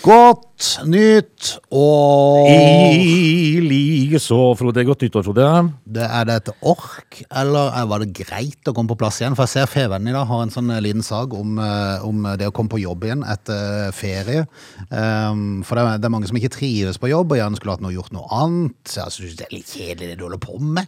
Godt nytt år. I likeså, Frode. Godt nyttår, Frode. det Er det et ork, eller er- var det greit å komme på plass igjen? For jeg ser Fevennen i dag har en sånn eh, liten sag om, eh, om det å komme på jobb igjen etter eh, ferie. Um, for det er, det er mange som ikke trives på jobb, og gjerne skulle hatt noe, gjort noe annet. Så jeg synes det er litt kjedelig det du holder på med.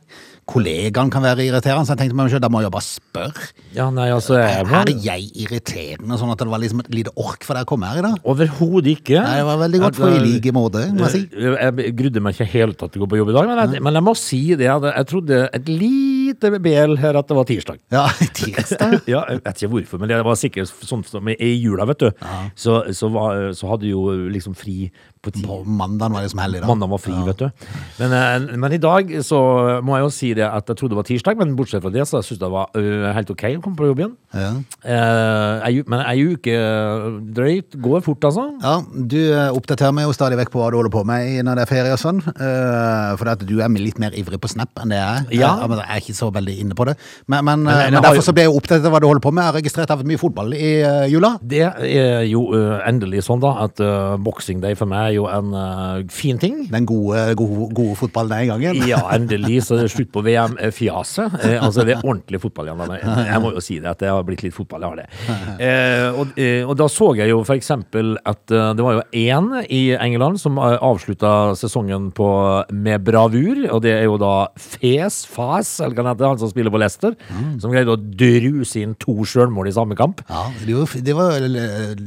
Kollegaene kan være irriterende, så jeg tenkte meg selv, da må jeg jo bare spørre. Ja, nei, altså jeg Er jeg irriterende, sånn at det var liksom et lite ork for deg å komme her i dag? Overhodet ikke. Nei, det var veldig godt for i like måte, må jeg si. Jeg, grudde meg ikke helt til jeg går på jobb i dag, men jeg, men jeg må si det. Jeg trodde et lite bel her at det var tirsdag. Ja, tirsdag. Ja, jeg vet ikke hvorfor, men det var sikkert sånn som i jula, vet du. Så, så, var, så hadde jo liksom fri på ti. På mandagen var liksom som hellig da. Mandag var fri, vet du. Men, eh, men i dag så må jeg jo si det at jeg trodde det var tirsdag, men bortsett fra det så syns jeg det var ø, helt ok å komme på jobb igjen. Ja. Eh, men ei uke drøyt går fort, altså. Ja, du eh, oppdaterer meg jo stadig vekk på hva du holder på med i- når det er ferie og sånn. Eh, For at du er litt mer ivrig på Snap enn det jeg er. Ja. Eh, men Jeg er ikke så veldig inne på det. Men, men, Men eh, men derfor så ble jeg jo oppdatert av hva du holder på med. Jeg har registrert det vært mye fotball i uh, jula. Det er jo uh, endelig sånn, da, at uh, boxing day for meg er jo en uh, fin ting. Den gode, gode, gode fotballen den gangen. Ja, endelig så er slutt på VM-fjaset. Eh, altså det er ordentlig fotball igjen. Jeg, jeg må jo si det, at det har blitt litt fotball. Jeg har det. Eh, og, eh, og da så jeg jo eksempel at eh, det var jo én i England som avslutta sesongen på, med bravur. Og det er jo da Fes, Fas, eller hva det heter, han som spiller på Leicester, som greide å druse inn to sjølmål i samme kamp. Ja, det var, det var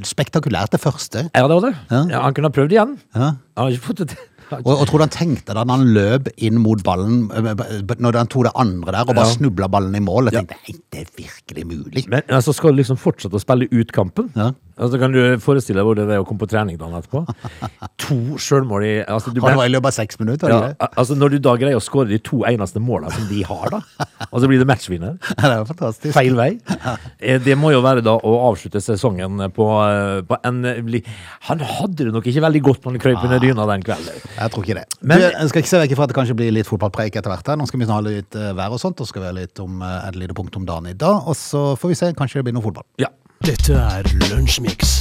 spektakulært det første. Ja, det var det. Ja. Ja, han kunne ha prøvd igjen. Ja. Han har ikke fått det til. Og, og tror du han tenkte da når han løp inn mot ballen, når han tok det andre der, og bare Ja. snubla ballen i mål? Jeg tenkte, nei, det er virkelig mulig. Men altså, skal du liksom fortsette å spille ut kampen? Ja. Altså, kan du forestille deg hvordan det er å komme på trening dagen etterpå? To sjølmål i altså, du, Og det var i løpet av seks minutter, ja, altså, Når du da greier å skåre de to eneste målene som de har, da, og så blir det matchvinner det er fantastisk. Feil vei. Eh, Det må jo være da å avslutte sesongen på, eh, på en eh, Han hadde det nok ikke veldig godt når han krøp under dyna den kvelden. Jeg tror ikke det. Men- du, jeg skal ikke se vekk ifra at det kanskje blir litt fotballpreik etter hvert. her. Nå skal vi ha litt vær og sånt, og så skal vi ha litt om et lite punkt om dagen i dag. Og så får vi se, kanskje det blir noe fotball. Ja. Dette er Lunsjmix.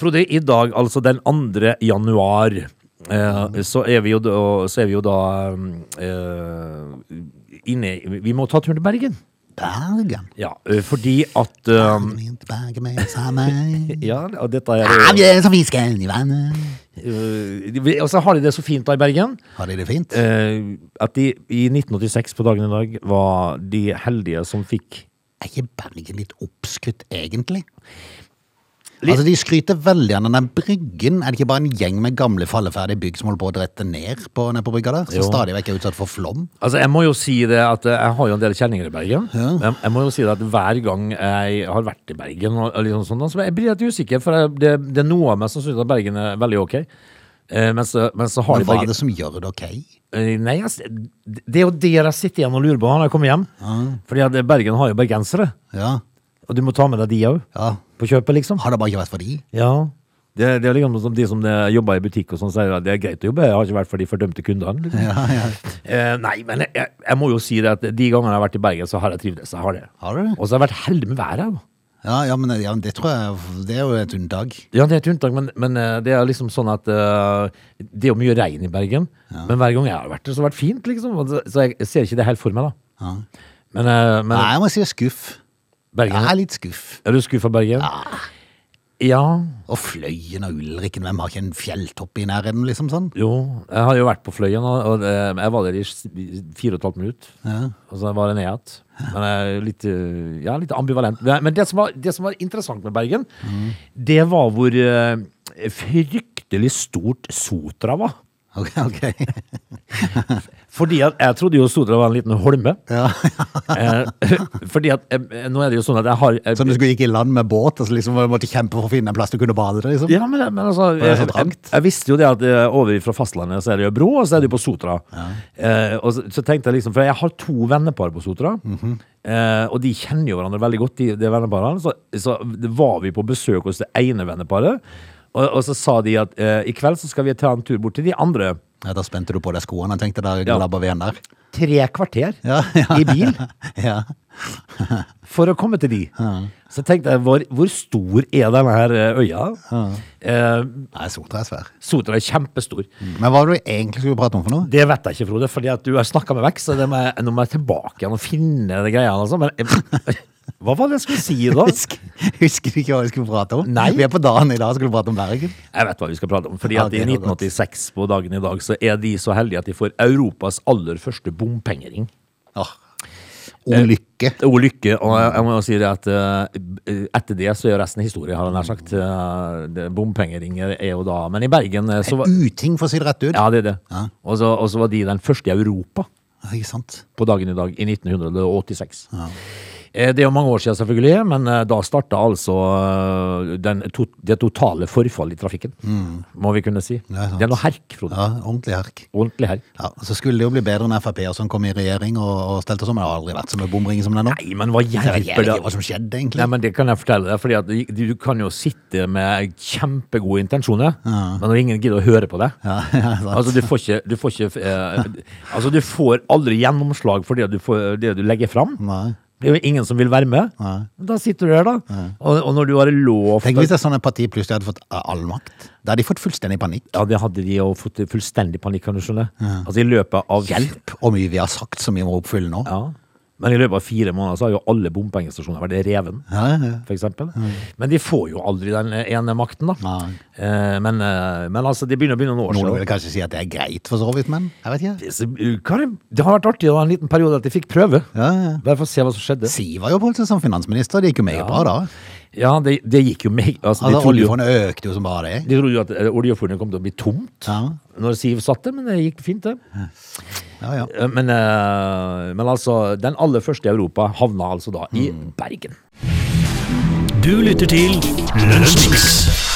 Frode, i dag, altså den 2. januar, eh, så, er vi jo da, så er vi jo da eh, inne Vi må ta turen til Bergen. Bergen. Ja, eh, fordi at um, Bergen med. Ja, og dette er vi er som fisken i vannet. eh, Og så har de det så fint da i Bergen. Har de det fint? eh, at de i 1986 på dagen i dag var de heldige som fikk Er ikke Bergen litt oppskrytt, egentlig? Litt. Altså, De skryter veldig av den bryggen. Er det ikke bare en gjeng med gamle falleferdige bygg som holder på å drette ned på, ned på brygga der? Som Jo. stadig vekk er utsatt for flom? Altså, jeg må jo si det at eh, jeg har jo en del kjenninger i Bergen. Jeg, jeg må jo si det at hver gang jeg har vært i Bergen, og, og liksom sånn, så jeg blir litt usikker, for jeg, det, det er noe av meg som syns at Bergen er veldig ok. Eh, men, så, men så har Men de hva er det som gjør det ok? Eh, Nei, det er jo det jeg sitter igjen og lurer på når jeg kommer hjem. Fordi at Bergen har jo bergensere, Ja, og du må ta med deg de òg. ja. På kjøpet, liksom. Har det bare ikke vært for de? Ja. Det, det er liksom som de som jobber i butikk og sånn sier at det er greit å jobbe, Jeg har ikke vært for de fordømte kundene. Liksom. Ja, ja. Eh, nei, men jeg, jeg må jo si det at de gangene jeg har vært i Bergen, så har jeg trivdes. Jeg har det. Har du det? Og så har jeg vært heldig med været. Ja, ja, men, ja, men det tror jeg Det er jo et unntak. Ja, det er et unntak, men, men eh, det er liksom sånn at eh, det er jo mye regn i Bergen. Men hver gang jeg har vært der, så har det vært fint, liksom. Og Så så jeg ser ikke det helt for meg, da. Ja. Men, eh, men Nei, jeg må si skuff. Bergen Jeg er litt skuff. Er du skuffa, Bergen? Ja. Og Fløyen og Ulriken, hvem har ikke en fjelltopp i nærheten, liksom sånn? Jo, jeg har jo vært på Fløyen, og, eh, jeg var der i s- fire og et halvt minutt. Og så var det ned igjen. Men jeg er litt, eh, ja, litt ambivalent. Men men det som, var, det som var interessant med Bergen, det var hvor eh, fryktelig stort Sotra var. Ok, ok. Fordi at jeg trodde jo Sotra var en liten holme. Ja. Eh, fordi at eh, nå er det jo sånn at jeg har eh, Som du skulle gikk i land med båt, og så liksom måtte kjempe for å finne en plass du kunne bade liksom? Ja, men, men altså jeg, jeg, jeg visste jo det at eh, over fra fastlandet så er det jo bro, og så er det jo på Sotra. Ja. og så, så tenkte jeg liksom, For jeg har to vennepar på Sotra, Mhm. eh, og de kjenner jo hverandre veldig godt, de, de venneparene. Så, så var vi på besøk hos det ene venneparet, og, og så sa de at i kveld så skal vi ta en tur bort til de andre Ja, da spente du på deg skoene og tenkte der Ja. glabber vi igjen der. Tre kvarter Ja, ja. i bil Ja. for å komme til de. Så tenkte jeg, hvor, hvor stor er denne her øya? øya? Eh, Nei, Sotra er svær. Sotra er kjempestor. Men hva var det du egentlig skulle prate om for noe? Det vet jeg ikke, Frode, fordi at du har snakka meg vekk, så det må jeg, nå må jeg tilbake igjen og finne de greiene. Altså. Men eh, hva var det jeg skulle si da? Husker, husker du ikke hva vi skulle prate om? Nei. Vi er på dagen i dag, skulle prate om Bergen. Jeg vet hva vi skal prate om. Fordi Ja, at i det var godt. 1986 på dagen i dag, så er de så heldige at de får Europas aller første bompengering. Åh. olykke lykke. Og lykke. Og jeg, må jo si det at eh, etter det så er resten historie, har jeg nær sagt. Uh, bompengeringer er jo da Men i Bergen eh, så var Uting, for å si det rett ut. Ja, det er det. Ja. Og så, var de den første i Europa Ja, Ikke sant? på dagen i dag, i 1986. Eh, Det er jo mange år siden, selvfølgelig, men eh, da starta altså eh, den, to, det totale forfallet i trafikken, må vi kunne si. Mm. Ja, det er noe herk, Frode. Ja, ordentlig herk. Ordentlig herk. Ja, Så skulle det jo bli bedre enn Frp som sånn kom i regjering og, og stelte men det har aldri vært så mye bomringer som det nå. Nei, men hva hjelper det? hva som skjedde, egentlig. Nei, men Det kan jeg fortelle deg, fordi at du, kan jo sitte med kjempegode intensjoner, men når ingen gidder å høre på deg Ja, ja. Altså, du får ikke, du får ikke eh, Altså, du får aldri gjennomslag for det du, får, det du legger fram. Nei. Det er jo ingen som vil være med. Nei. Da sitter du der, da. Og, og når du har lovt Tenk hvis et parti plutselig hadde fått all makt. Da hadde de fått fullstendig panikk. Ja, det hadde de jo fått fullstendig panikk, kan du skjønne. Altså, i løpet av Hjelp hvor mye vi har sagt som vi må oppfylle nå. Ja. Men i løpet av fire måneder så har jo alle bompengestasjoner vært reven. Ja, ja. eksempel. Men de får jo aldri den ene makten, da. Eh, men, eh, men altså, de begynner å begynne noen år Noen siden. vil kanskje si at det er greit, for så vidt, men jeg vet ikke. Det, har vært artig da, en liten periode at de fikk prøve. Ja, ja. Bare for å se hva som skjedde. Siv var jo på som finansminister, det gikk jo meget bra da. Ja, det, det gikk jo meg altså, de, Altså, jo, oljefondet økte jo som bare det. de trodde jo at eh, oljefondet kom til å bli tomt Ja, når Siv satt det, men det gikk fint, det. ja. ja. Eh, Men, eh, men altså, den aller første i Europa havna altså da i Mm. Bergen. Du lytter til Lunsjmix.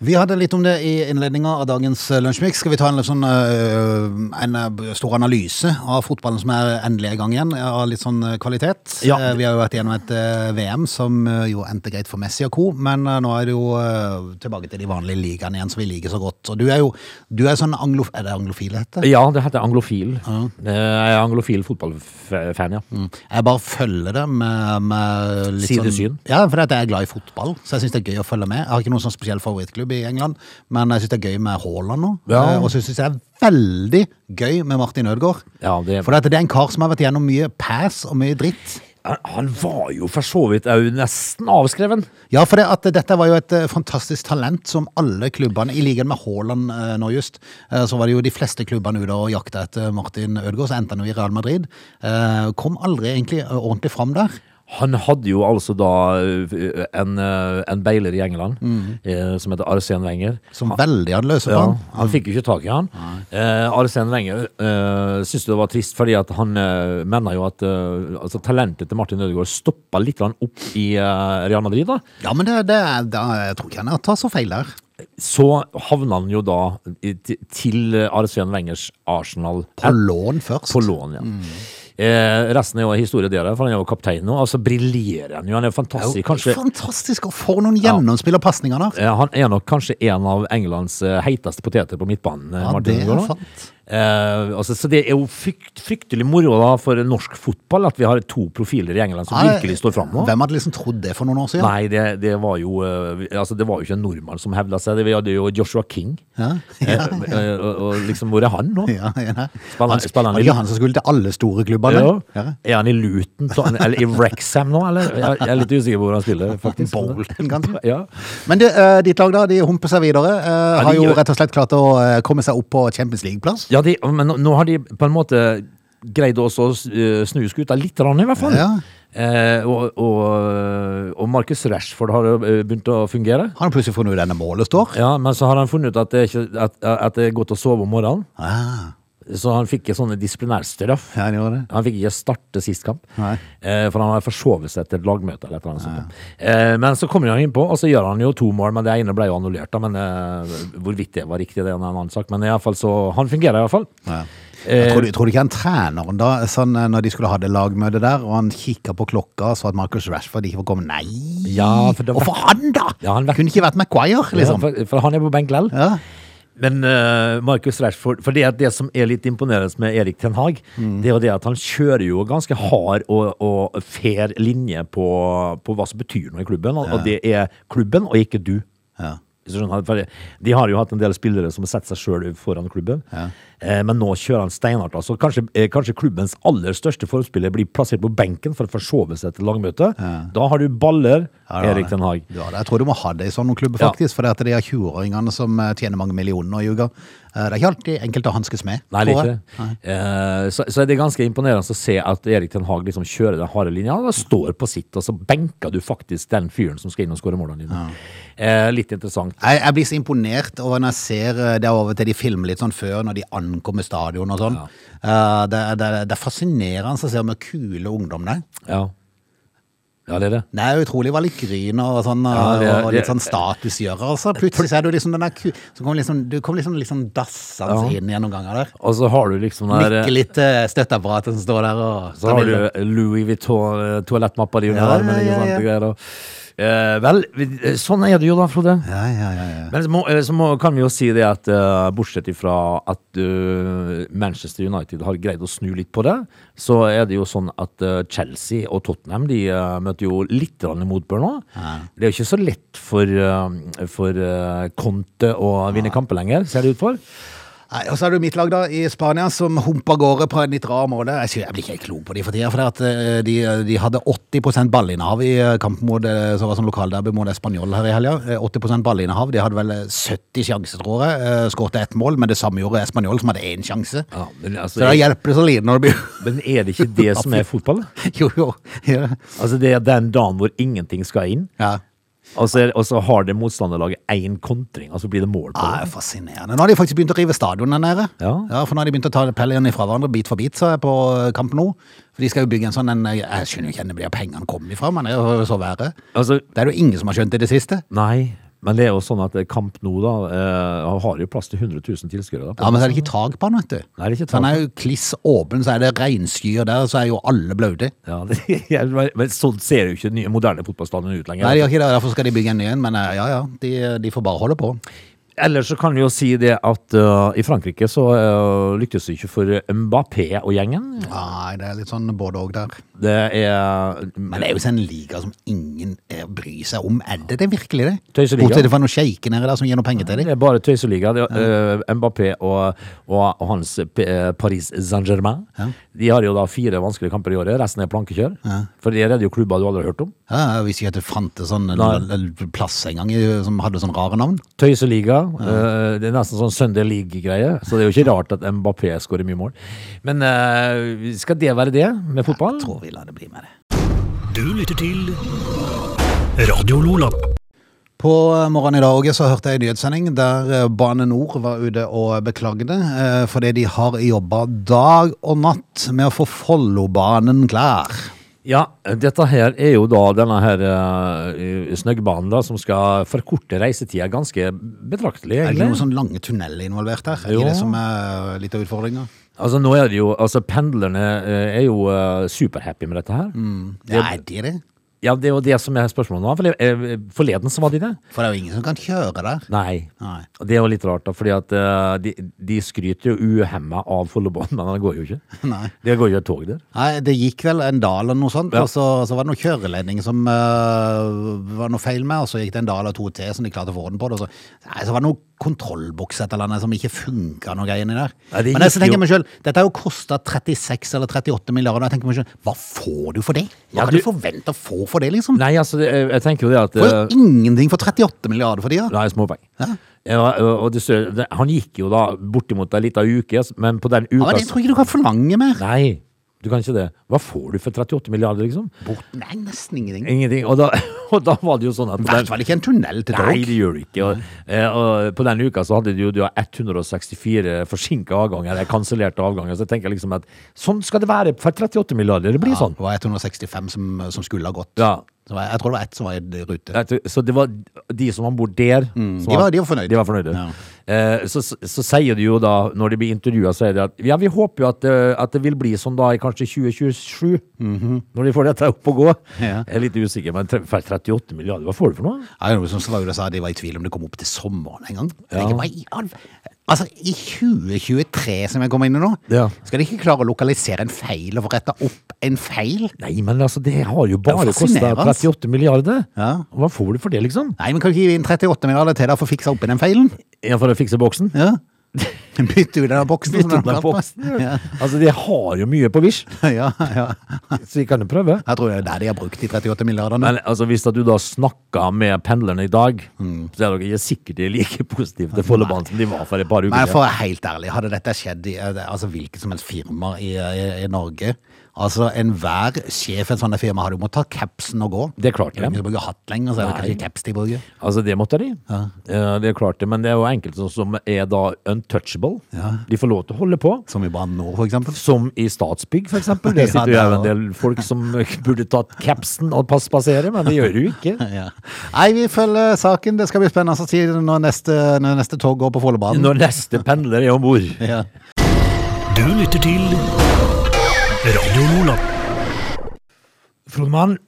Vi hadde litt om det i innledninga av dagens eh, Lunsjmix. Skal vi ta en, sånn, øh, en øh, stor analyse av fotballen som er endelig i gang igjen, av litt sånn kvalitet? Ja. Eh, Vi har jo vært gjennom et VM som jo endte greit for Messi og co., men nå er det jo tilbake til de vanlige ligaene igjen som vi liker så godt. Og du er jo du er sånn anglof... Er det anglofil det heter? Ja, det heter anglofil. Ja. Jeg er anglofil fotballfan, ja. Mm. Jeg bare følger det med, med litt Sidesyn? sånn Ja, for jeg er glad i fotball, så jeg syns det er gøy å følge med. Jeg har ikke noen sånn spesiell favorittklubb i England, men jeg syns det er gøy med Haaland nå. Ja. Eh, Og så syns jeg det er veldig gøy med Martin Ødegaard. Ja, det- For det er en kar som har vært gjennom mye pass og mye dritt. Han- var jo for så vidt òg nesten avskreven. Ja, for det at dette var jo et eh, fantastisk talent som alle klubbene, i likhet med Haaland eh, nå just, så var det jo de fleste klubbene ute og jakta etter Martin Ødegaard, så endte han jo i Real Madrid. Kom aldri egentlig ordentlig fram der. Han hadde jo altså da eh, en, eh, en beiler i England eh, som heter Arsen Wenger. Som veldig hadde på Ja, han. han fikk jo ikke tak i han. Eh, Arsen Wenger eh, syntes det var trist, fordi at han eh, mener jo at eh, altså, talentet til Martin Ødegaard stoppa litt opp i Real Madrid. da. Ja, men det, det, det jeg tror ikke han tar så feil der. Så havna han jo da til- Arsen Wengers Arsenal. På lån først. På lån, ja. Eh, resten er jo historie der, for han er jo kaptein nå. Altså briljerer han jo, han er fantastisk. Kanskje, Fantastisk, og for noen gjennomspillerpasninger der. eh, han er nok kanskje en av Englands eh, heiteste poteter på midtbanen. eh, Ja, Martin det er sant. Eh, altså, så det er jo frykt, fryktelig moro da for norsk fotball at vi har to profiler i England som Nei, virkelig står fram nå. Hvem hadde liksom trodd det for noen år siden? Nei, det, det var jo uh, Altså, det var jo ikke en nordmann som hevda seg. Det- Vi hadde jo Joshua King. Ja, ja, eh, og, og liksom, hvor er han nå? ja, ja. Spiller- Han, spiller han i- han som skulle til alle store klubbene? Ja. Ja. Er han i Luton så, eller i Wrexham nå, eller? Jeg, jeg er litt usikker på hvor han spiller, faktisk. Bolton, kanskje? Ja. Men det, eh, ditt lag da, de humper seg videre. eh, de har jo rett og slett klart å eh, komme seg opp på Champions League-plass. ja, de, men nå, har de på en måte greid også å eh, snu skuta litt, i hvert fall. Ja. Eh, og, og, og Marcus Rashford har eh, begynt å fungere. Han har plutselig funnet ut denne målet står. Ja, Men så har han funnet ut at det, ikke, at, at det er godt å sove om morgenen. Ah, Så han fikk ikke sånne disiplinærstraff. ja, han. Han fikk ikke starte sist kamp, Nei. eh, for han har forsovet seg til et lagmøte. eller et eller annet sånt. Eh, men så kommer han innpå, og så gjør han jo to mål, men det ene ble jo annullert. men eh, Hvorvidt det var riktig, det er en annen sak. Men i alle fall så, han fungerer i hvert fall. Ja. Jeg tror, tror du ikke han treneren da, sånn, når de skulle ha det lagmøte der, og han kikka på klokka og så at Marcus Rashford ikke får komme? Nei! Ja, for var- Hvorfor han, da? Ja, han vet- Kunne ikke vært Maguire, liksom. for, for han er på benk lell. Ja. Men uh, Marcus Rashford For det, det som er litt imponerende med Erik Ten Hag, Mm. det er jo det at han kjører jo ganske hard og, og fair linje på, på hva som betyr noe i klubben, og, og det er klubben og ikke du. Ja. De har jo hatt en del spillere som har sett seg sjøl foran klubben, eh, men nå kjører han steinhardt. Altså, kanskje, eh, kanskje klubbens aller største forspiller blir plassert på benken for å forsove seg til langmøte. Da har du baller, Ja, Erik Den Haag. Det. Jeg tror du må ha det i sånne klubber, Ja. faktisk. For det er de er 20-åringene som eh, tjener mange millioner og. Eh, Det er ikke alltid enkelt å hanskes med. Nei, det er ikke det. Eh, så, så er det ganske imponerende å se at Erik Den Haag liksom kjører den harde linja. Han står på sitt, og så benker du faktisk den fyren som skal inn og skåre målene dine. Eh, litt interessant. Jeg, jeg blir så imponert over når jeg ser eh, det over til de filmer litt sånn før, når de ankommer stadion og sånn. Det, er- det, er- det er fascinerende å se hvor kule ungdom det er. Ja. ja, det er det. Det er utrolig hva litt gryn og sånn, Ja, det og litt det- sånn statusgjørere. Altså. Plutselig er du liksom den der ku... Så kommer liksom, du kom liksom, liksom dassende Ja. inn gjennom ganger der. Og så har du liksom der Nikker litt uh, støtteapparatet som står der og Så har du Louis eh, toalettmappa di under Ja, armen. ja, ja, ja. Eh, vel, eh, sånn er det jo da, Frode. Ja, ja, ja, ja. Men så, må, eh, så må, kan vi jo si det at eh, bortsett ifra at uh, Manchester United har greid å snu litt på det, så er det jo sånn at uh, Chelsea og Tottenham de uh, møter jo litt motbør nå. Det er jo ikke så lett for, for Conte å vinne kamper lenger, ser det ut for. Nei, og så er det jo mitt lag da, i Spania som humper av gårde på en litt rar måte. Jeg, synes, jeg blir ikke helt klok på de for tida, for at eh, de, de hadde 80 ballinnehav i eh, kampen mot, eh, som var sånn lokalderby mot Español her i helga. Eh, 80% ballinnehav. De hadde vel eh, 70 sjanser, tror jeg. Skåret ett mål, men det samme gjorde Español, som hadde én sjanse. Ja, men, Så altså, da hjelper det så lite når det blir men er det ikke det som er fotball? Jo, jo. Ja. Altså Det er den dagen hvor ingenting skal inn, ja. Og så, er- og så har det motstanderlaget én kontring, og så blir det mål på Ja, det. fascinerende. Nå har de faktisk begynt å rive stadion der nede. Ja. For nå har de begynt å ta pellene ifra hverandre bit for bit, så jeg på eh, kamp nå. For de skal jo bygge en sånn en Jeg skjønner jo ikke hvor pengene kommer ifra, men det er jo så verre. Altså, Det er det jo ingen som har skjønt i det siste. Nei, men det er jo sånn at Kamp nå da eh, har jo plass til 100 000 tilskuere. Ja, Men så er det ikke tak på den, vet du. Nei, det er ikke tak. den er jo kliss åpen, så er det regnskyer der, så er jo alle blaute. Ja, det, men sånn ser jo ikke nye moderne fotballstadion ut lenger. Nei, de har ikke det, derfor skal de bygge en ny en, men eh, ja ja, de, de får bare holde på. Ellers så kan vi jo si det at uh, i Frankrike så uh, lyktes det ikke for Mbappé og gjengen. Nei, det er litt sånn både og der. Det er Men det er jo sånn liga som ingen eh, bryr seg om. Er det det virkelig, det? Tøyseliga. Bortsett fra noen sjeiker nede der som gir noe penger til Det er bare tøyseliga. Det eh, Mbappé og, og, hans Paris Saint-Germain De har jo da fire vanskelige kamper i året. Resten er plankekjør. For det er det jo klubber du aldri har hørt om. Ja, jeg visste ikke at det fantes sånn plass en gang som hadde sånn rare navn. Tøyseliga. Eh, det er nesten sånn Sunday League-greie. Så det er jo ikke rart at Mbappé skårer mye mål. Men eh, skal det være det med fotball? Jeg tror vi lar det bli med det. Du lytter til Radio Lola. På morgenen i dag så hørte jeg en nyhetssending der eh, Bane Nor var ute og beklagde eh, fordi de har jobba dag og natt med å få Follobanen klar. Ja, dette her er jo da denne her uh, Snøggbanen da, som skal forkorte reisetida ganske betraktelig, Er det ikke noen sånn lange tunneler involvert her? Er Jo. det som er litt av utfordringa? Altså nå er det jo, altså Pendlerne eh, er jo uh, superhappy med dette her. Ja, er de det? Ja, det er jo det som er spørsmålet nå. Eh, forleden så var de det. For det er jo ingen som kan kjøre der. Nei. Nei. Og det er jo litt rart, da, fordi at eh, de, de skryter jo uhemma av Follobanen, men det går jo ikke. Nei. Det går jo et tog der. Nei, det gikk vel en dal eller noe sånt, Ja. og så, så var det noen kjøreledning som øh, var noe feil med, og så gikk det en dal eller to til som de klarte å få orden på det. Og så, nei, så var det noe kontrollboks et eller annet som ikke funka noe greier inni der. Det Men jeg, tenker jo- meg selv, dette har jo kosta 36 eller 38 milliarder. Jeg tenker meg selv, hva får du for det? Hva Ja, kan du du- forvente å få for det, liksom? Nei, altså, jeg tenker jo det at Får eh, jo ingenting for 38 milliarder for de, da. Nei, småpenger. Ja. Ja, og det, han gikk jo da bortimot ei lita uke, men på den Ja, uka men jeg tror ikke du kan forlange mer. Nei, du kan ikke det. Hva får du for 38 milliarder, liksom? Bort, nei, nesten ingenting. Ingenting. Og da, og da var det jo sånn at I hvert fall ikke en tunnel til Nei, det gjør det ikke. Og, eh, og på denne uka så hadde du jo du 164 forsinka avganger, eller kansellerte avganger. Så jeg tenker liksom at sånn skal det være for 38 milliarder. Det blir sånn. Det var 165 som, som skulle ha gått. Ja. Jeg tror det var ett som var i rute. Så det var de som var om bord der som Var, de var- de var fornøyde. De var fornøyde. Ja. Eh, så, så, så sier de jo da, når de blir intervjua, sier de at ja, vi håper jo at, eh, at det vil bli sånn da i kanskje 2027. Når de får dette opp og gå. Ja. Jeg er litt usikker, men 38 milliarder, hva får du for noe? Ja, noe som Slaura sa de var i tvil om det kom opp til sommeren en gang. Ja. Jeg, hva i all- Altså, i 2023 som jeg kommer inn i nå, Ja. skal de ikke klare å lokalisere en feil og få retta opp en feil? Nei, men altså, det har jo bare kosta 38 milliarder. Ja. Hva får du for det, liksom? Nei, men kan du ikke gi inn 38 milliarder til deg for å fikse opp i den feilen? Ja, for å fikse boksen? Ja. Bytte ut den boksen. Bytte ut den boksen. Ja. Altså, de har jo mye på Wish, ja, ja. så vi kan jo prøve. Jeg tror det er der de har brukt de 38 milliardene. Men altså, hvis du da snakker med pendlerne i dag, Mm. så er dere ikke sikkert de like positive til Follobanen som de var for et par uker Men siden. for å være helt ærlig, hadde dette skjedd i eh, altså, hvilket som helst firma i, i, i Norge Altså, Enhver sjef i et sånt firma hadde jo måttet ta capsen og gå. Det klarte de. Bruker hatt lenger, så er det Nei. kanskje caps de bruker. Altså, det måtte de. Ja, det klarte men det er jo enkelte som er da untouchable. Ja. De får lov til å holde på. Som i Brann nå, for eksempel. Som i Statsbygg, for eksempel. Det Ja, sitter jo der en del folk som burde tatt capsen og pass passere, men det gjør de jo ikke. Ja. Nei, vi følger saken. Det skal bli spennende å si når neste, når neste tog går på Follobanen. Når neste pendler er om bord. Ja. Du lytter til Radio Lola. Frodemann,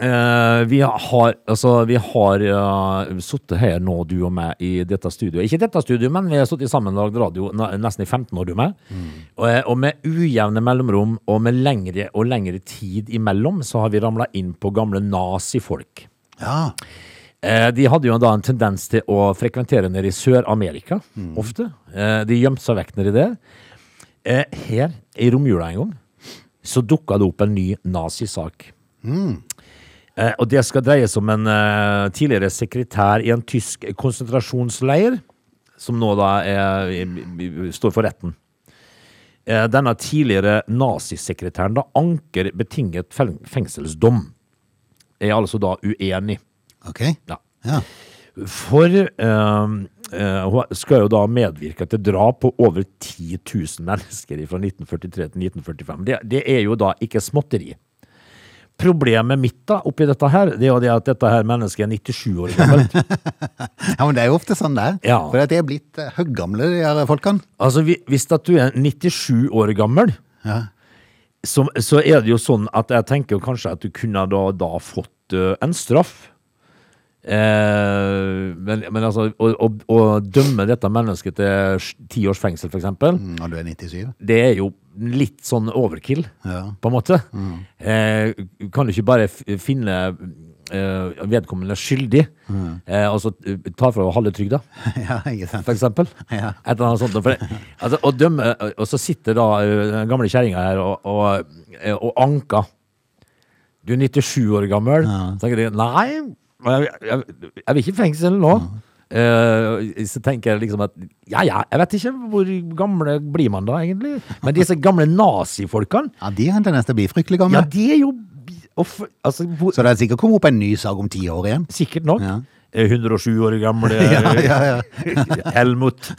eh, vi har, altså, vi har uh, sittet her nå, du og meg, i dette studioet. Ikke dette studioet, men vi har sittet og lagd radio nesten i 15 år, du og meg. Og, eh, og med ujevne mellomrom og med lengre og lengre tid imellom, så har vi ramla inn på gamle nazifolk. ja. Eh, de hadde jo da en tendens til å frekventere nede i Sør-Amerika, ofte. Eh, de gjemte seg vekk nedi der. Eh, her, i romjula en gang, så dukka det opp en ny nazisak. Eh, og det skal dreie seg om en eh, tidligere sekretær i en tysk konsentrasjonsleir, som nå da er, står for retten. Eh, denne tidligere nazisekretæren da anker betinget fengselsdom. Er altså da uenig. Ok. Ja. Ja. For eh, eh, hun skal jo da medvirke til drap på over 10 000 mennesker fra 1943 til 1945. Det, det er jo da ikke småtteri. Problemet mitt da oppi dette her, det er jo det at dette her mennesket er 97 år gammelt. ja, men det er jo ofte sånn det er. Ja. For de er blitt uh, høggamle, de her folkene. altså hvis at du er 97 år gammel, Ja. så, så er det jo sånn at jeg tenker kanskje at du kunne da, da fått uh, en straff. Eh, men, men altså, å, å, å dømme dette mennesket til ti års fengsel, eksempel, Mm, Når du er 97. det er jo litt sånn overkill, Ja. på en måte. Eh, kan du ikke bare finne eh, vedkommende skyldig, eh, og så eh, ta fra halve trygda? ja, for eksempel. Ja. Et eller annet sånt. For det, altså, å dømme, og så sitter da den gamle kjerringa her og, og, og anker. Du er 97 år gammel. Så tenker de nei, jeg, jeg, jeg vil ikke i fengsel nå. Uh, så tenker jeg liksom at ja ja, jeg vet ikke hvor gamle blir man da egentlig. Men disse gamle nazifolkene, Ja, de har en tendens til å bli fryktelig gamle. ja de er jo for, altså, hvor, Så det er sikkert kommet opp en ny sak om ti år igjen. Sikkert nok. Ja. Eh, 107 år gamle Ja, ja, ja. Helmut.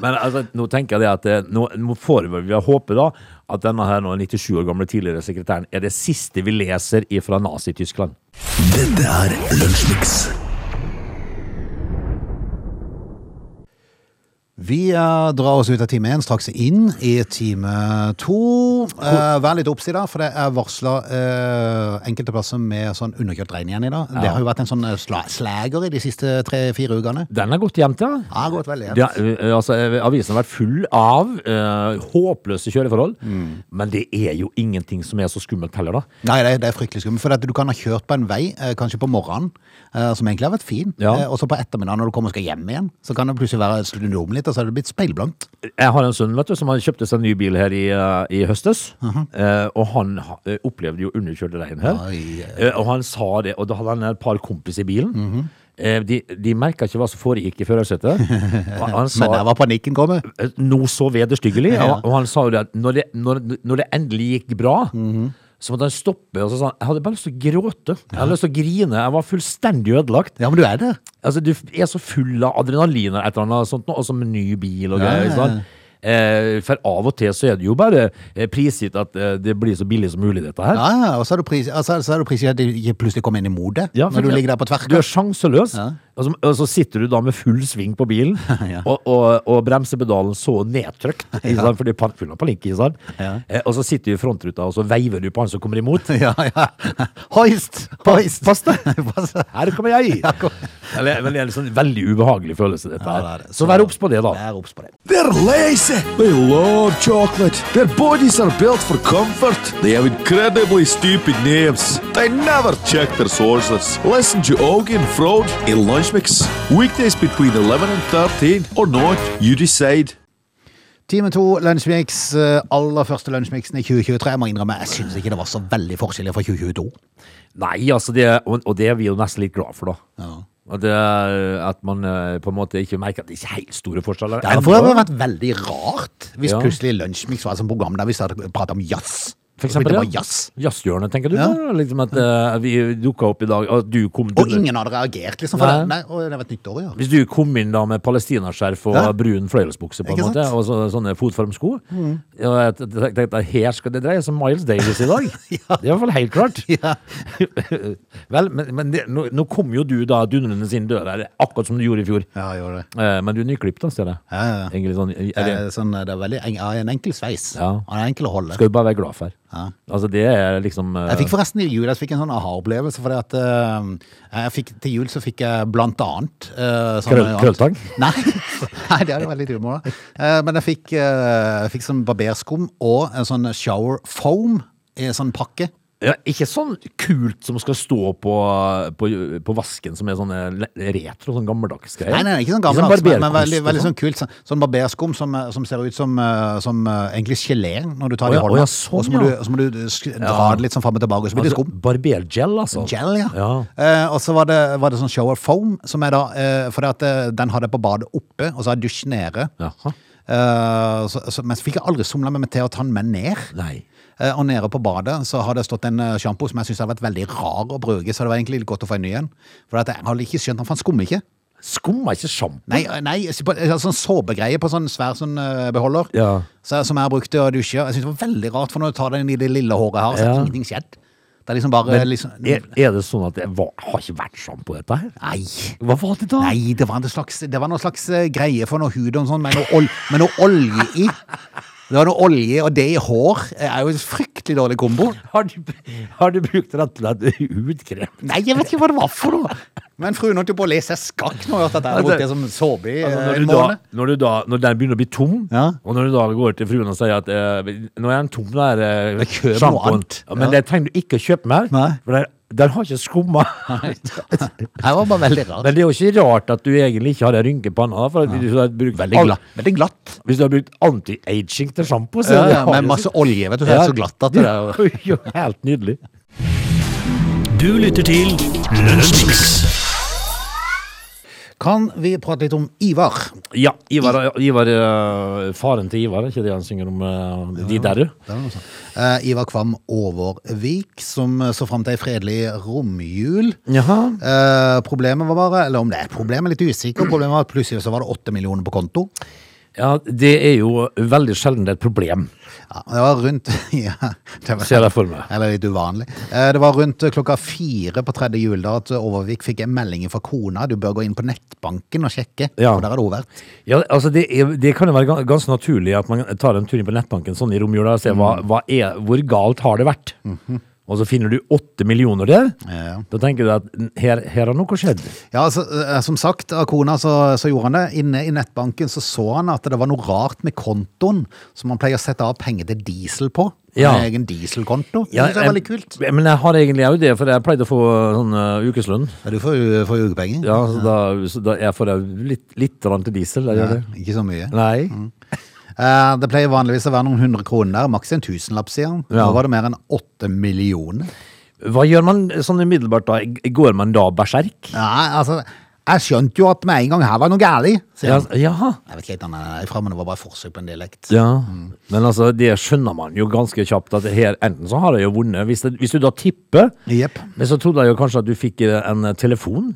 Men altså, nå tenker jeg det at eh, nå, nå får vi vi håpe da at denne her nå 97 år gamle tidligere sekretæren er det siste vi leser fra Nazi-Tyskland. Dette er Lunsjmix. Vi eh, drar oss ut av time én, straks inn i time to. Uh, vær litt oppsida, for det er varsla enkelte plasser med sånn underkjølt regn igjen i dag. Det har jo vært en sånn eh, sla slager i de siste tre-fire ukene. Den er gått jevnt, ja. Ja, har gått veldig jevnt. eh, altså, eh, avisen har vært full av eh, håpløse kjøreforhold, men det er jo ingenting som er så skummelt heller, da. Nei, det er, det er fryktelig skummelt. For du kan ha kjørt på en vei, eh, kanskje på morgenen, eh, som egentlig har vært fin, Ja. eh, og så på ettermiddagen når du kommer og skal hjem igjen, så kan det plutselig være snudd om litt, og så er det blitt speilblankt. Jeg har en sønn vet du, som har kjøpte seg en ny bil her i, uh, i høstes, eh, og han ha- eh, opplevde jo underkjørte regn her. Oi, Eh, og han sa det, og da hadde han et par kompiser i bilen. -huh. de de merka ikke hva som foregikk i førersetet. Men der var panikken kommet. noe så vederstyggelig, ja. og han sa jo det at når det, når, når det endelig gikk bra, så måtte han stoppe, og så sa han jeg hadde bare lyst til å gråte. Jeg hadde lyst til å grine. Jeg var fullstendig ødelagt. Ja, men du er det. Altså, du er så full av adrenalin og et eller annet sånt, og så med ny bil og Ja, greier. ja, sånn. Eh, for av og til så er det jo bare eh, prisgitt at eh, det blir så billig som mulig, dette her. Ja, ja, og så er du prisgitt altså, så du prisgitt at det ikke plutselig kommer inn i mode Ja, når du ligger der på Du er sjanseløs, Ja. Og, så, og så sitter du da med full sving på bilen, Ja. og, og, og bremsepedalen så nedtrykt, ikke sant, fordi full av sant? Ja. Eh, og så sitter du i frontruta, og så veiver du på han som kommer imot. Ja, ja. Hoist! Hoist! Pass deg! Her kommer jeg! Ja, kom. Eller, men det er en sånn veldig ubehagelig følelse, dette her. det er det. Så vær obs på det, da. Vær obs på det. They're lazy. They love chocolate. Their bodies are built for comfort. They have incredibly stupid names. They never check their sources. Listen to Augie and Frode in Lunch Mix. Weekdays between 11 and 13 or not, you decide. Time to Lunsjmix. eh, Aller første Lunsjmixen i 2023. Jeg må innrømme, jeg syns ikke det var så veldig forskjellig fra 2022. Nei, altså det, og, og det er vi jo nesten litt glad for, da. Ja. Det, at man eh, på en måte ikke merker at det ikke er helt store forskjeller. Det hadde vært veldig rart hvis Ja. plutselig Lunsjmix var et program der vi pratet om jazz. For eksempel, det var ja. jazz. Jazzhjørnet, tenker du? Ja. på? Liksom at uh, vi dukka opp i dag, og du kom Og ingen hadde reagert, liksom. For Nei. det. Nei, det var et nytt år, ja. Hvis du kom inn da med palestinaskjerf og Ja. brun fløyelsbukse, på en måte. Mm. og så, sånne fotformsko og Jeg tenkte her skal det dreie seg om Miles Davis i dag. Det er i hvert fall helt klart. Vel, men, men det, nå, nå kom jo du da dundrende inn døra, her, akkurat som du gjorde i fjor. Ja, jeg gjorde det. Eh, men du er nyklipt, da, ser jeg. Ja, ja, ja. Egentlig sånn, er Det er, sånn, det er veldig en, en enkel sveis. Ja. En enkel å holde. skal du bare være glad for. Ja. Altså, det er liksom uh... Jeg fikk forresten i jul jeg fikk en sånn aha-opplevelse. fordi at uh, jeg fikk, Til jul så fikk jeg blant annet uh, Krøll- krølltang? Nei, nei, det hadde vært litt humor. da. Uh, men jeg fikk, uh, jeg fikk sånn barberskum og en sånn shower foam i en sånn pakke. Ja, Ikke sånn kult som skal stå på, på, på vasken, som er sånn retro, sånn gammeldags greier. Nei, nei, ikke sånn Ikke gammeldags, men, men veldig, veldig sånn. sånn kult. Sånn, sånn barberskum som, eh, som ser ut som, eh, som eh, egentlig gelé når du tar det i hånda. ja, sånn, og så må, ja. du, du dra det litt sånn fram og tilbake, og så blir det Altså, skum. Barbergel, altså. Gel, ja. Ja. Eh, og så var det, var det sånn shower foam, som er da eh, det at den hadde jeg på badet oppe, og så har jeg dusj nede. Jaha. Eh, så, så, men så fikk jeg aldri somla meg til å ta den med ned. Nei. Eh, og nede på badet så har det stått en uh, sjampo som jeg syns har vært veldig rar å bruke, så det var egentlig litt godt å få en ny en. For jeg har ikke skjønt at han skummer ikke. Skummer ikke sjampo? Nei, eh, nei eh, sånn såpegreie på sånn svær sånn eh, beholder. Ja. Så, som jeg har brukt til å dusje. Jeg syns det var veldig rart, for når du tar den i det lille håret her, så har Ja. ingenting skjedd. Det er liksom bare Men liksom, er, er det sånn at det var, har ikke vært sjampo, dette her? Nei. Hva var det da? Nei, det var, slags, det var noe slags eh, greie for noe hud og sånn, med noe, ol, med noe olje i. Det var noe olje, og det i hår er jo en fryktelig dårlig kombo. Har du, har du brukt slett hudkrem? Nei, jeg vet ikke hva det var for noe. Men fruen holdt jo på å lese skakk nå, at jeg har brukt det som såpe i Altså, eh, når, du da, når, du da, når den begynner å bli tom, Ja. og når du da går til fruen og sier at eh, nå er den tom, da er eh, noe sjampoen. men Ja. det trenger du ikke å kjøpe mer, Nei. for der, der har ikke skumma. Det var bare veldig rart. Men det er jo ikke rart at du egentlig ikke har en rynke i panna. For at hvis, du har brukt Veldig, glatt. veldig glatt. hvis du har brukt anti-aging til sjampo, så Ja, ja, med masse olje, vet du. så er det så glatt at det er jo helt nydelig. Du lytter til Lunsjmix. Kan vi prate litt om Ivar? Ja, Ivar, Ivar eh, faren til Ivar, ikke det han synger om de derre? Eh, Ivar Kvam Overvik, som så fram til ei fredelig romjul. Jaha. Eh, problemet var bare, eller om det er et problem, jeg er litt usikker. Problemet var at plutselig så var det åtte millioner på konto. Ja, det er jo veldig sjelden et problem, Ja, det var rundt ja, det var, ser jeg for meg. Eller litt uvanlig. Eh, Det var rundt klokka fire på tredje juledag at Overvik fikk en melding fra kona. Du bør gå inn på nettbanken og sjekke. Ja. Og der har det vært. Ja, altså det, er, det kan jo være ganske naturlig at man tar en tur inn på nettbanken sånn i romjula og ser hva, hva er, hvor galt har det vært. Og så finner du åtte millioner der. Ja. Da tenker du at her, her har noe skjedd. Ja, altså, eh, Som sagt, av kona så, så gjorde han det. Inne i nettbanken så så han at det var noe rart med kontoen som han pleier å sette av penger til diesel på. Ja. En egen dieselkonto. Ja, det er veldig kult. Men jeg har egentlig òg det, for jeg pleide å få sånn uh, ukeslønn. Ja, du får får ukepenger. Ja, så da, så da jeg får jeg litt, litt til diesel. Jeg det. Ikke så mye. Nei. Eh, det pleier vanligvis å være noen hundre kroner der, maks en tusenlapp, sier han. Ja. Nå var det mer enn åtte millioner. Hva gjør man sånn umiddelbart da? Går man da berserk? Ja, altså, jeg skjønte jo at med en gang her var noe galt, sier Ja, han. jaha. Jeg vet ikke helt han er fra, men det var bare forsøk på en dialekt. Ja, men altså, det skjønner man jo ganske kjapt at her, enten så har jeg jo vunnet, hvis, det, hvis du da tipper, Jepp. men så trodde jeg jo kanskje at du fikk eh, en telefon,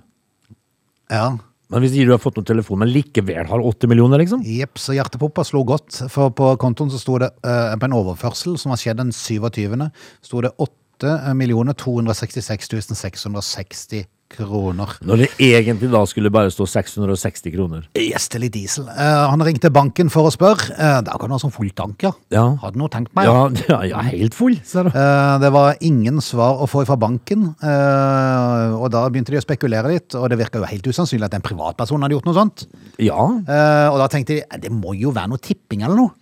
Ja. Men hvis du har fått noen telefon, men likevel har 80 millioner, liksom? Jepp, så hjertepumpa slo godt. For på kontoen så sto det eh, på en overførsel som har skjedd den 27., sto det 8 266 660 kroner. Når det egentlig da skulle bare stå 660 kroner. Er litt diesel. Eh, han ringte banken for å spørre. Uh, da kan du ha sånn full tank, ja. Ja. Hadde noe tenkt meg. Ja, ja, ja helt full, ser du. Eh, det var ingen svar å få fra banken, eh, og da begynte de å spekulere litt, og det virka jo helt usannsynlig at en privatperson hadde gjort noe sånt. Ja. Eh, og da tenkte de, "Eh, det må jo være noe tipping eller noe.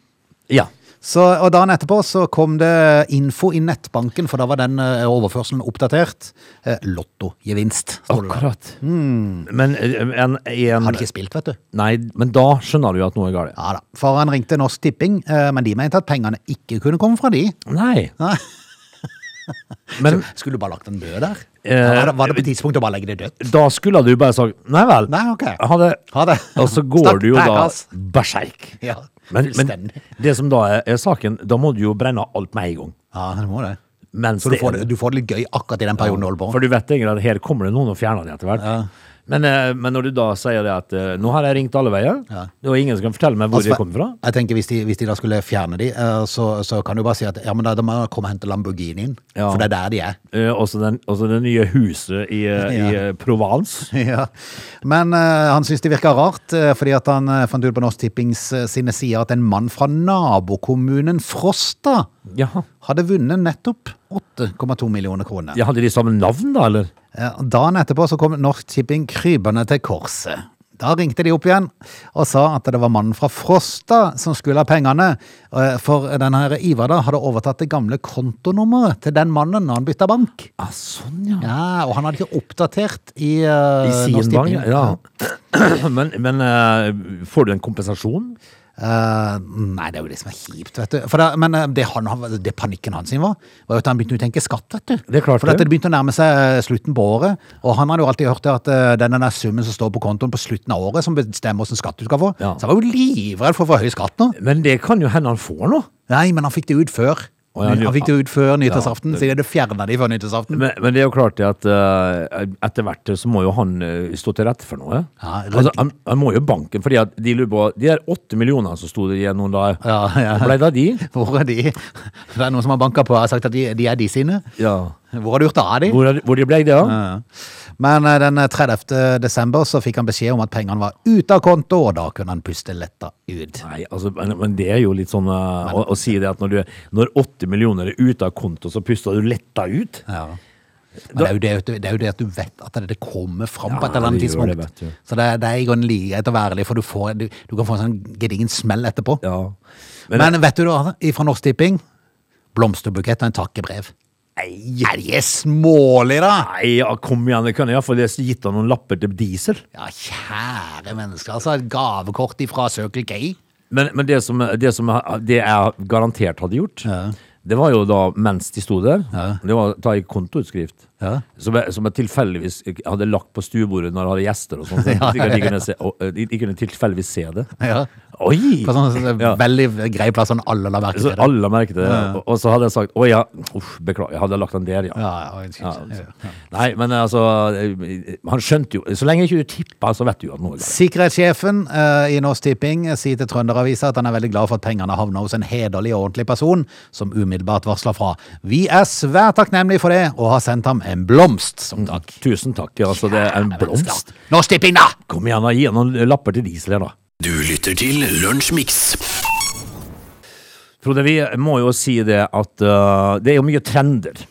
Ja. Så, og dagen etterpå så kom det info i nettbanken, for da var den eh, overførselen oppdatert. Eh, Lottogevinst. Akkurat. Mm. Men eh, en, en Hadde ikke spilt, vet du. Nei, men da skjønner du at noe er galt. Ja da. Faren han ringte Norsk Tipping, men de mente at pengene ikke kunne komme fra de. Nei. Nei. Men Skulle du bare lagt den død der? Eh, var, det, på tidspunktet å bare legge det dødt? da skulle du bare sagt Nei vel. Nei, ok. Ha det. Ha det. Og så går Stopp, du jo da berserk. Ja, Men, men det som da er, er saken, da må du jo brenne alt med en gang. Ja, det må det. Mens Så du får, det, du får det litt gøy akkurat i den perioden du holder på. For du vet egentlig at her kommer det noen og fjerner det etter hvert. Ja. Men, eh, men når du da sier det at eh, nå har jeg ringt alle veier, Ja. var ingen som kan fortelle meg hvor Altså, de kommer fra. Jeg tenker Hvis de, hvis de da skulle fjerne de, eh, så, så kan du bare si at ja, men da, da må jeg komme og hente Lamborghinien. Ja. For det er der de er. Eh, også, den, også det nye huset i, ja. i Provence. ja. Men uh, han syns det virka rart, fordi at han fant ut på Norsk Tippings sine sider at en mann fra nabokommunen Frosta Jaha. hadde vunnet nettopp 8,2 millioner kroner. Ja, hadde de samme navn, da, eller? Eh, Dagen etterpå så kom Norsk Tipping krypende til korset. Da ringte de opp igjen og sa at det var mannen fra Frosta som skulle ha pengene. eh, For denne her Ivar da hadde overtatt det gamle kontonummeret til den mannen når han bytta bank. Ah, sånn, ja. Ja, Og han hadde ikke oppdatert i, uh, I sin bank, ja. Men, men eh, får du en kompensasjon? Eh, nei, det er jo det som er kjipt, vet du. For det, men eh, det, han, det panikken hans var, var jo at han begynte å tenke skatt, vet du. Det For det. begynte å nærme seg eh, slutten på året, og han hadde jo alltid hørt at uh, denne der summen som står på kontoen på slutten av året, som bestemmer hvordan skatt du skal få. Ja. Så han var jo livredd for å få høy skatt nå. Men det kan jo hende han får nå. Nei, men han fikk det ut før. Å, ja, han fikk det ut før nyttårsaften, Ja. så det fjerna de før nyttårsaften. Men, men det er jo klart det at uh, etter hvert så må jo han uh, stå til rette for noe. Ja, altså, han, han må jo banken, fordi at de lurer på De der åtte millionene som sto igjen noen dager, Ja, ja. hvor ble det av de? Hvor er de? Det er noen som har banka på og sagt at de, de er de sine. Ja. Hvor har du gjort av de? Hvor, hvor de ble det? Ja, ja. Men eh, den 30. desember så fikk han beskjed om at pengene var ute av konto, og da kunne han puste letta ut. Nei, altså, men, men det er jo litt sånn men, å, å si det at når, du, når åtte millioner er ute av konto, så puster du letta ut? Ja. Men det er, det, det er jo det at du vet at det kommer fram på et eller annet tidspunkt. det, vet så det, er- det i grunnen like greit å være litt, for du, får, du, du kan få en sånn gedigen smell etterpå. Ja. Men, vet du da, fra Norsk Tipping, blomsterbukett og en takkebrev. Nei, Er de smålig, da! nei ja, kom igjen, jeg iallfall gitt han noen lapper til diesel. Ja, kjære mennesker. Altså, et gavekort ifra Circle K. Men, men det, som, det som det jeg garantert hadde gjort, det var jo da mens de sto der, det var å ta i kontoutskrift. Ja. Som, jeg, som jeg tilfeldigvis hadde lagt på stuebordet når jeg hadde gjester og sånn. Så Ja, de, ja, ja. kunne de, de kunne tilfeldigvis se det. Ja. Oi! På sånn sånn Ja. veldig grei plass, sånn alle la merke til det. alle merket det. Og, og så hadde jeg sagt Å ja, uff, beklager, jeg hadde lagt den der, ja. Ja, ja. Ja, Ja, ja. Nei, men altså eh, Han skjønte jo Så lenge ikke du tipper, så vet du jo at noe er galt. Sikkerhetssjefen uh, i Norsk Tipping sier til Trønderavisa at han er veldig glad for at pengene havner hos en hederlig og ordentlig person, som umiddelbart varsler fra. Vi er svært takknemlige for det, og har sendt ham en blomst som takk. Tusen takk. Altså, det er en blomst. Norsk Tipping, da! Kom igjen, da, gi noen lapper til diesel her, da. Du lytter til Lunsjmix. Frode, vi må jo si det at uh, det er jo mye trender.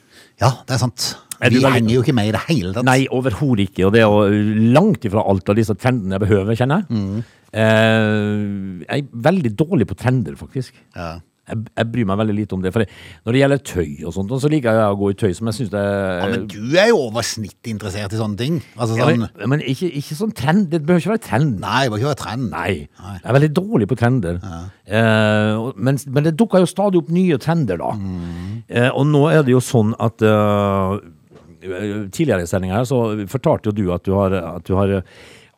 Ja, det er sant. Er Vi veldig- henger jo ikke med i det hele tatt. Nei, overhodet ikke. Og det er jo langt ifra alt av disse trendene jeg behøver, kjenner jeg. Eh, jeg er veldig dårlig på trender, faktisk. Ja. Jeg, jeg bryr meg veldig lite om det. For når det gjelder tøy og sånt, så liker jeg å gå i tøy som jeg syns det Ja, men du er jo over snittet interessert i sånne ting. Altså Ja, sånn men, men ikke, ikke sånn trend. Det behøver ikke være trend. Nei, det behøver ikke være trend. Nei. Jeg er veldig dårlig på trender. Eh, men, men det dukker jo stadig opp nye trender, da. Eh, og nå er det jo sånn at uh, Tidligere i sendinga her så fortalte jo du at du har, at du har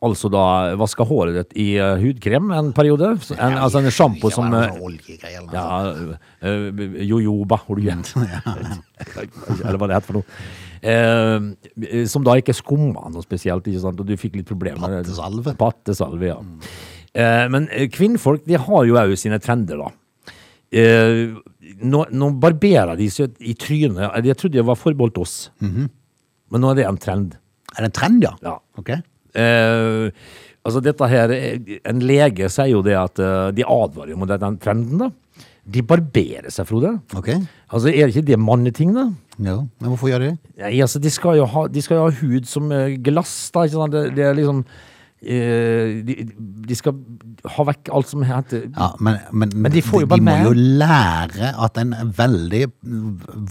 altså da vaska håret ditt i uh, hudkrem en periode. En, altså en sjampo som eh, noe ja, uh, jojoba, har du gjemt? Eller hva det heter for noe. Eh, som da ikke skumma noe spesielt, ikke sant? og du fikk litt problemer. Pattesalve. Pattesalve, ja. Eh, men eh, kvinnfolk de har jo òg sine trender, da. Eh, nå, nå barberer de seg i trynet. Jeg trodde det var forbeholdt oss. Men nå er det en trend. Er det en trend, ja? Ja. Ok. Eh, altså dette her eh, En lege sier jo det at eh, de advarer mot den trenden, da. De barberer seg, Frode. Ok. Altså, Er det ikke det manneting, da? Ja. Men hvorfor gjør de det? Nei, altså, de skal jo ha, de skal jo ha hud som eh, glass, da. Ikke sant? Det, det er liksom eh, de, de skal ha vekk alt som heter Ja, men, men, Men de de må jo lære at en veldig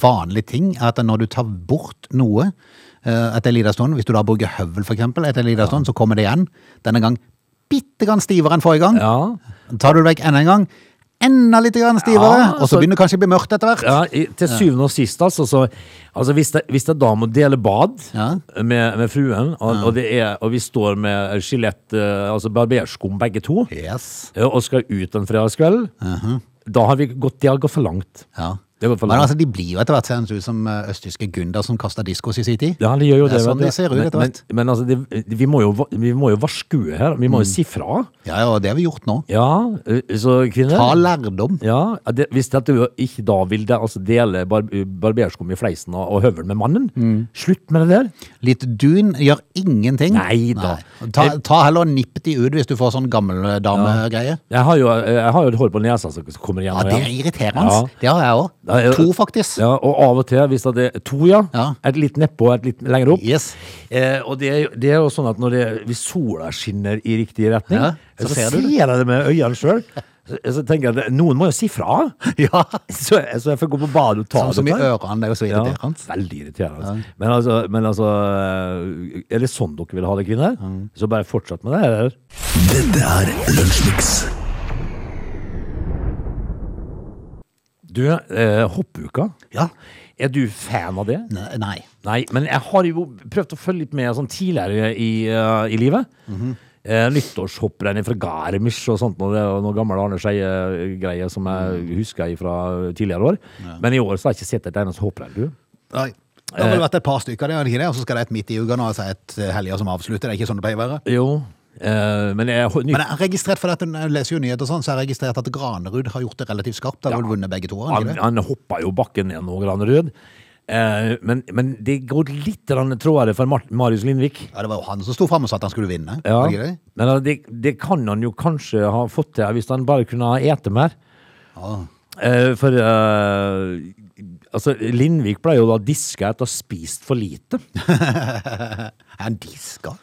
vanlig ting er at når du tar bort noe etter en liten stund, hvis du da bruker høvel for eksempel, etter en liten stund, så kommer det igjen. Denne gang bitte grann stivere enn forrige gang. Ja. Tar du det vekk enda en gang, enda litt stivere, Ja, og så så- begynner det kanskje å bli mørkt etter hvert. Ja, til syvende og sist, altså. Så, altså hvis, det, hvis det da må dele bad Ja. med, med fruen, og, og, det er, og vi står med skjelett, eh, altså barberskum begge to, Yes. og skal ut en fredagskveld, da har vi gått, det har gått for langt. Ja. Det Men altså, de blir jo etter hvert seende ut som eh, østtyske gunder som kaster diskos i sin tid. Ja, de gjør jo Det er sånn det ser ut men, hvert. men, men, men altså, det, vi, må jo, vi må jo varskue her. Vi må Mm. jo si fra. Ja, ja, og det har vi gjort nå. Ja, eh, så kvinner Ta lærdom. ja, det, Hvis du ikke da vil det, altså dele bar, barberskum i fleisen og, og høvel med mannen, Mm. slutt med det der. Litt dun gjør ingenting. Nei da. Ta, ta heller nipp de ut hvis du får sånn gammeldamegreie. Jeg har jo, jeg har jo et hår på nesa som kommer igjen Ja, det er irriterende. Ja. Det har jeg òg. Ja, To, faktisk. Ja, og av og til, hvis det er to, ja, Ja. et litt nedpå og et litt lenger opp. Yes. Eh, og det er, det er jo sånn at når det, hvis sola skinner i riktig retning, Ja, så, så ser det. jeg det med øynene sjøl. Så, så tenker jeg at noen må jo si fra. Ja. Så, så jeg får gå på badet og ta Sånn som i ørene. Det er jo så Ja, irriterende. veldig irriterende. Men, altså, men altså eh, Er det sånn dere vil ha det, kvinner? Så bare fortsett med det. Dette er Lunsjmix. Du, eh, hoppuka. Ja. Er du fan av det? Ne- Nei. Nei, men jeg har jo prøvd å følge litt med sånn tidligere i, eh, i livet. eh, nyttårshopprenn fra Garmisch og sånt, og det og noen gamle Arne Skeie-greier som jeg husker fra tidligere år. Men i år så har jeg ikke sett et eneste hopprenn, du. Nei. Det har vel vært et par stykker, det er det ikke det? Og så skal det et midt i uka nå, altså et eh, helger som avslutter. Det er ikke sånn det pleier å være. Jo, eh, men jeg, Men jeg har registrert, for at jeg leser jo nyheter sånn, så har jeg registrert at Granerud har gjort det relativt skarpt. Har vel vunnet begge to, han han, han hoppa jo bakken ned nå, Granerud. Eh, men, men det går litt trådere for Mar Marius Lindvik. Ja, det var jo han som sto fram og sa at han skulle vinne. Ja. det? Men altså, det, det kan han jo kanskje ha fått til hvis han bare kunne ha ete mer. Ja. Eh, for eh, altså, Lindvik ble jo da diska etter å ha spist for lite. Er han diska?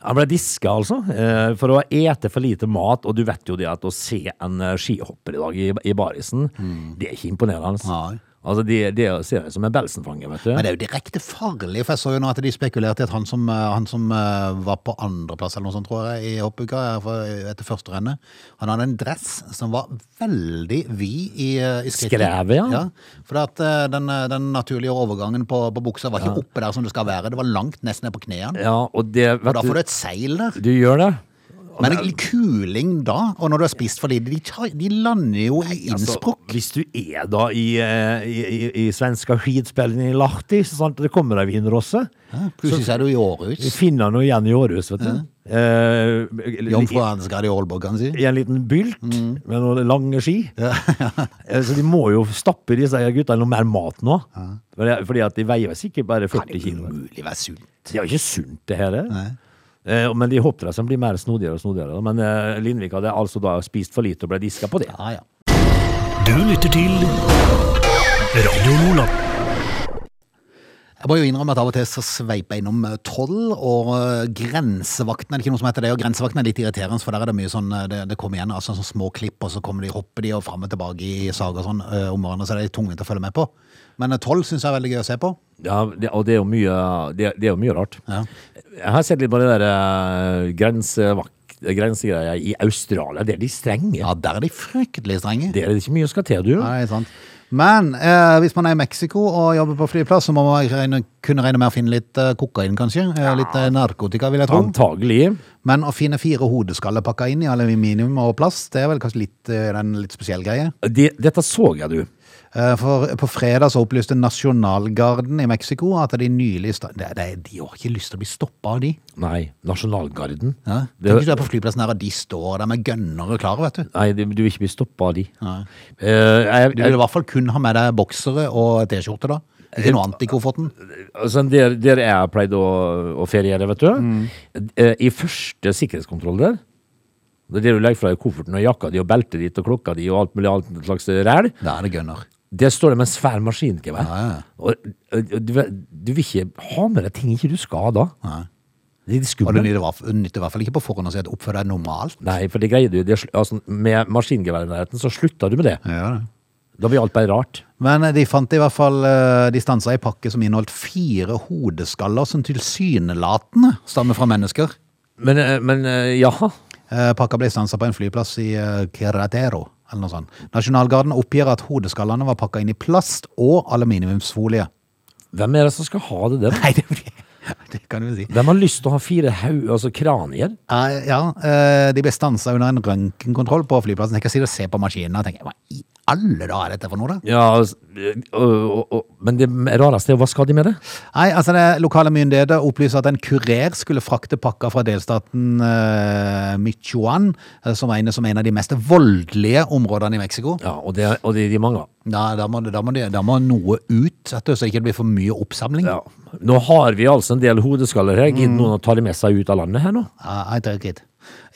Han ble diska, altså, eh, for å ete for lite mat. Og du vet jo det at å se en eh, skihopper i dag i, i barisen, det er ikke imponerende. Nei. Altså, de, de ser ut som en Belsenfanger, vet du. Men det er jo direkte farlig, for jeg så jo nå at de spekulerte i at han som, eh, han som eh, var på andreplass eller noe sånt, tror jeg, i hoppuka eh, etter første rennet, han hadde en dress som var veldig vid i, i. Skrevet, ja. ja. For at den, den naturlige overgangen på, på buksa var ikke oppe der som det skal være. Det var langt nesten ned på knærne. Ja, og det Og da får du, et seil der. du gjør det. Men kuling da, og når du har spist for lite, de, de lander jo i Altså, Innsbruck. hvis du er da i, eh, i, i, i svenska skidspillene i Lahti, så det kommer ei vinrosse. Ja, Plutselig er du i Århus. finner noe igjen i Århus, vet du. Eh, Jomfru Ansgard i Aalborg, kan si. I en liten bylt med noen lange ski. Ja. Så de må jo stappe disse gutta noe mer mat nå. Fordi, fordi at de veier sikkert bare 40 Kan kilo. umulig være sunt. Det er jo ikke sunt, det her. Nei. Eh, men de hoppdressene blir mer snodigere og snodigere. Men eh, Lindvik hadde altså da spist for lite og ble diska på det. Ja, ja. Du lytter til Radio Nordland. Jeg må jo innrømme at av og til så sveiper jeg innom eh, toll og grensevakten. Er det ikke noe som heter det? Og grensevakten er litt irriterende, for der er det mye sånn Det, det kommer igjen altså, sånne små klipp, og så kommer de, hopper de og fram og tilbake i sager sånn om hverandre, så det er tungvint å følge med på. Men toll syns jeg er veldig gøy å se på. Ja, det, og det er jo mye, det, det er jo mye rart. Ja. Jeg har sett litt på det der uh, grensevakt grensegreier i Australia. Det er de strenge. Ja, der er de fryktelig strenge. Det er det ikke mye å skal til, du. Nei, sant. Men eh, hvis man er i Mexico og jobber på flyplass, så må man regne, kunne regne med å finne litt eh, kokain, kanskje. Eh, litt eh, narkotika, vil jeg tro. Antagelig. Men å finne fire hodeskaller pakka inn i aluminium og plast, det er vel kanskje litt, eh, en litt spesiell greie. Det, dette så jeg, du. Eh, For på fredag så opplyste Nasjonalgarden i Mexico at de nylig de, det, De har ikke lyst til å bli stoppa av de. Nei, Nasjonalgarden. Ja. Tenk hvis du er på flyplassen her, og de står der med gønnere klare, vet du. Nei, du vil ikke bli stoppa av de. Uh, jeg, Du vil i hvert fall kun ha med deg boksere og T-skjorte, da. Ikke noe annet i kofferten. Altså, der, der jeg pleide å, å feriere, vet du. Mm. I første sikkerhetskontroll der, det er det du legger fra deg kofferten og jakka di og beltet ditt og klokka di og alt mulig annet slags ræl, Da er det gønner. Der står det med en svær maskingevær. Og, og du, du vil ikke ha med deg ting ikke du skal da. Nei. Det er Og skummelt. hvert fall- nytter i hvert fall ikke på forhånd å si at oppfør deg normalt. Nei, for det greier du. Det, altså, med i nærheten, så slutta du med det. Ja, det. Da blir alt bare rart. Men de fant i hvert fall eh, De stansa ei pakke som inneholdt fire hodeskaller som tilsynelatende stammer fra mennesker. Men, eh, men ja. Eh, Pakka ble stansa på en flyplass i eh, Querétaro, eller noe sånt. Nasjonalgarden oppgir at hodeskallene var pakka inn i plast og aluminiumsfolie. Hvem er det som skal ha det der? Nei, det, det kan du si. Hvem har lyst til å ha fire haug, altså kranier? Uh, ja, uh, de ble stansa under en røntgenkontroll på flyplassen. Jeg kan si det, se på maskinene og tenke hva i alle dager er dette for noe, da? Ja, og, og, og, men det rareste er hva skal de med det? Nei, altså det Lokale myndigheter opplyser at en kurer skulle frakte pakka fra delstaten uh, Michoacán, eh, som regnes som en av de mest voldelige områdene i Mexico. Ja, og det, og det er de mange. Da, da, må, da, må, det- da må noe ut, du, så det ikke blir for mye oppsamling. Ja. Nå har vi altså en del hodeskaller her. Gidder noen å ta de med seg ut av landet her nå? Ja, jeg tror ikke it.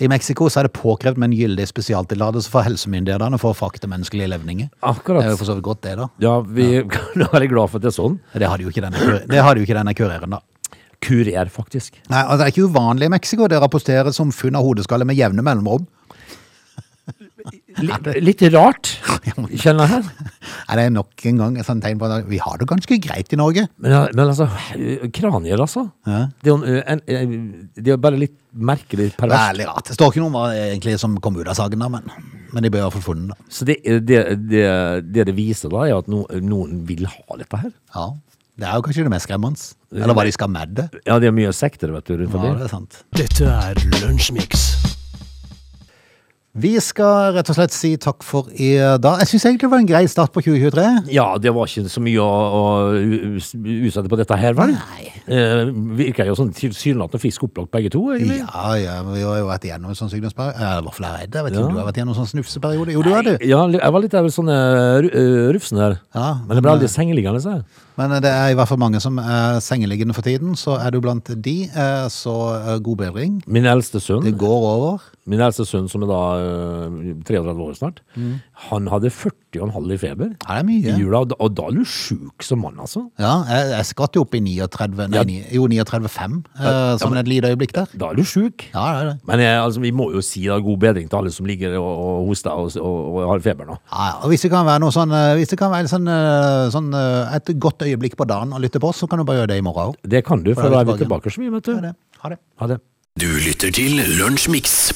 I Mexico så er det påkrevd med en gyldig spesialtillatelse fra helsemyndighetene for å frakte menneskelige levninger. Det er jo for så vidt godt, det, da. Ja, vi er veldig glad for at det er sånn. Det hadde jo ikke denne, det hadde jo ikke denne kureren, da. Kurer, faktisk. Nei, altså Det er ikke uvanlig i Mexico. Det rapporteres om funn av hodeskaller med jevne mellomrom. Litt, rart, kjenner jeg. Er det nok en gang et sånt tegn på at vi har det ganske greit i Norge? Men, men altså, kranier, altså. Ja. Det er jo en, en, det er jo bare litt merkelig er perverst. Veldig rart. Det står ikke noe om hva egentlig som kom ut av saken, da, men, men de ble iallfall funnet. da. Så det, det, det, det det viser da, er at no, noen vil ha dette her. Ja. Det er jo kanskje det mest skremmende. Eller hva de skal med det. Ja, det er mye sekter, vet du, rundt Ja, det er sant. Dette er Lunsjmix. Vi skal rett og slett si takk for i dag. Jeg syns egentlig det var en grei start på 2023. Ja, det var ikke så mye å, å utsette på dette her, vel? Nei. Eh, virker jo sånn tilsynelatende frisk opplagt begge to, egentlig. Ja, ja, vi har jo vært igjennom en sånn sykdomsperiode. I hvert fall jeg vet ikke Ja. om du har vært igjennom en sånn snufseperiode? Jo, du har det. Ja, jeg var litt av sånne ru- eh, rufsen der. Ja, Men det ble aldri sengeliggende, sa jeg. Men det er i hvert fall mange som er sengeliggende for tiden, så er du blant de. eh, Så eh, god bedring. Min eldste sønn, Det går over. Min eldste sønn som er da eh, 33 år snart, han hadde 40,5 i feber Ja, det er i jula, og da- og da er du sjuk som mann, altså. Ja, jeg, jeg skvatt jo opp i 39, nei, Ja. ni- jo 39,5 eh, som et lite øyeblikk der. Da er du sjuk. Ja, det er det. Men jeg, altså, vi må jo si da, god bedring til alle som ligger og, og hoster og, og, og har feber nå. Ja, ja, og hvis det kan være noe sånn, eh, hvis det kan være sånn, eh, sånn eh, et godt øyeblikk på dagen å lytte på oss, så kan du bare gjøre det i morgen òg. Det kan du, for Da er da vi er vi tilbake så mye, vet du. Ha det. Ha det. Ha det. Du lytter til Lunsjmix.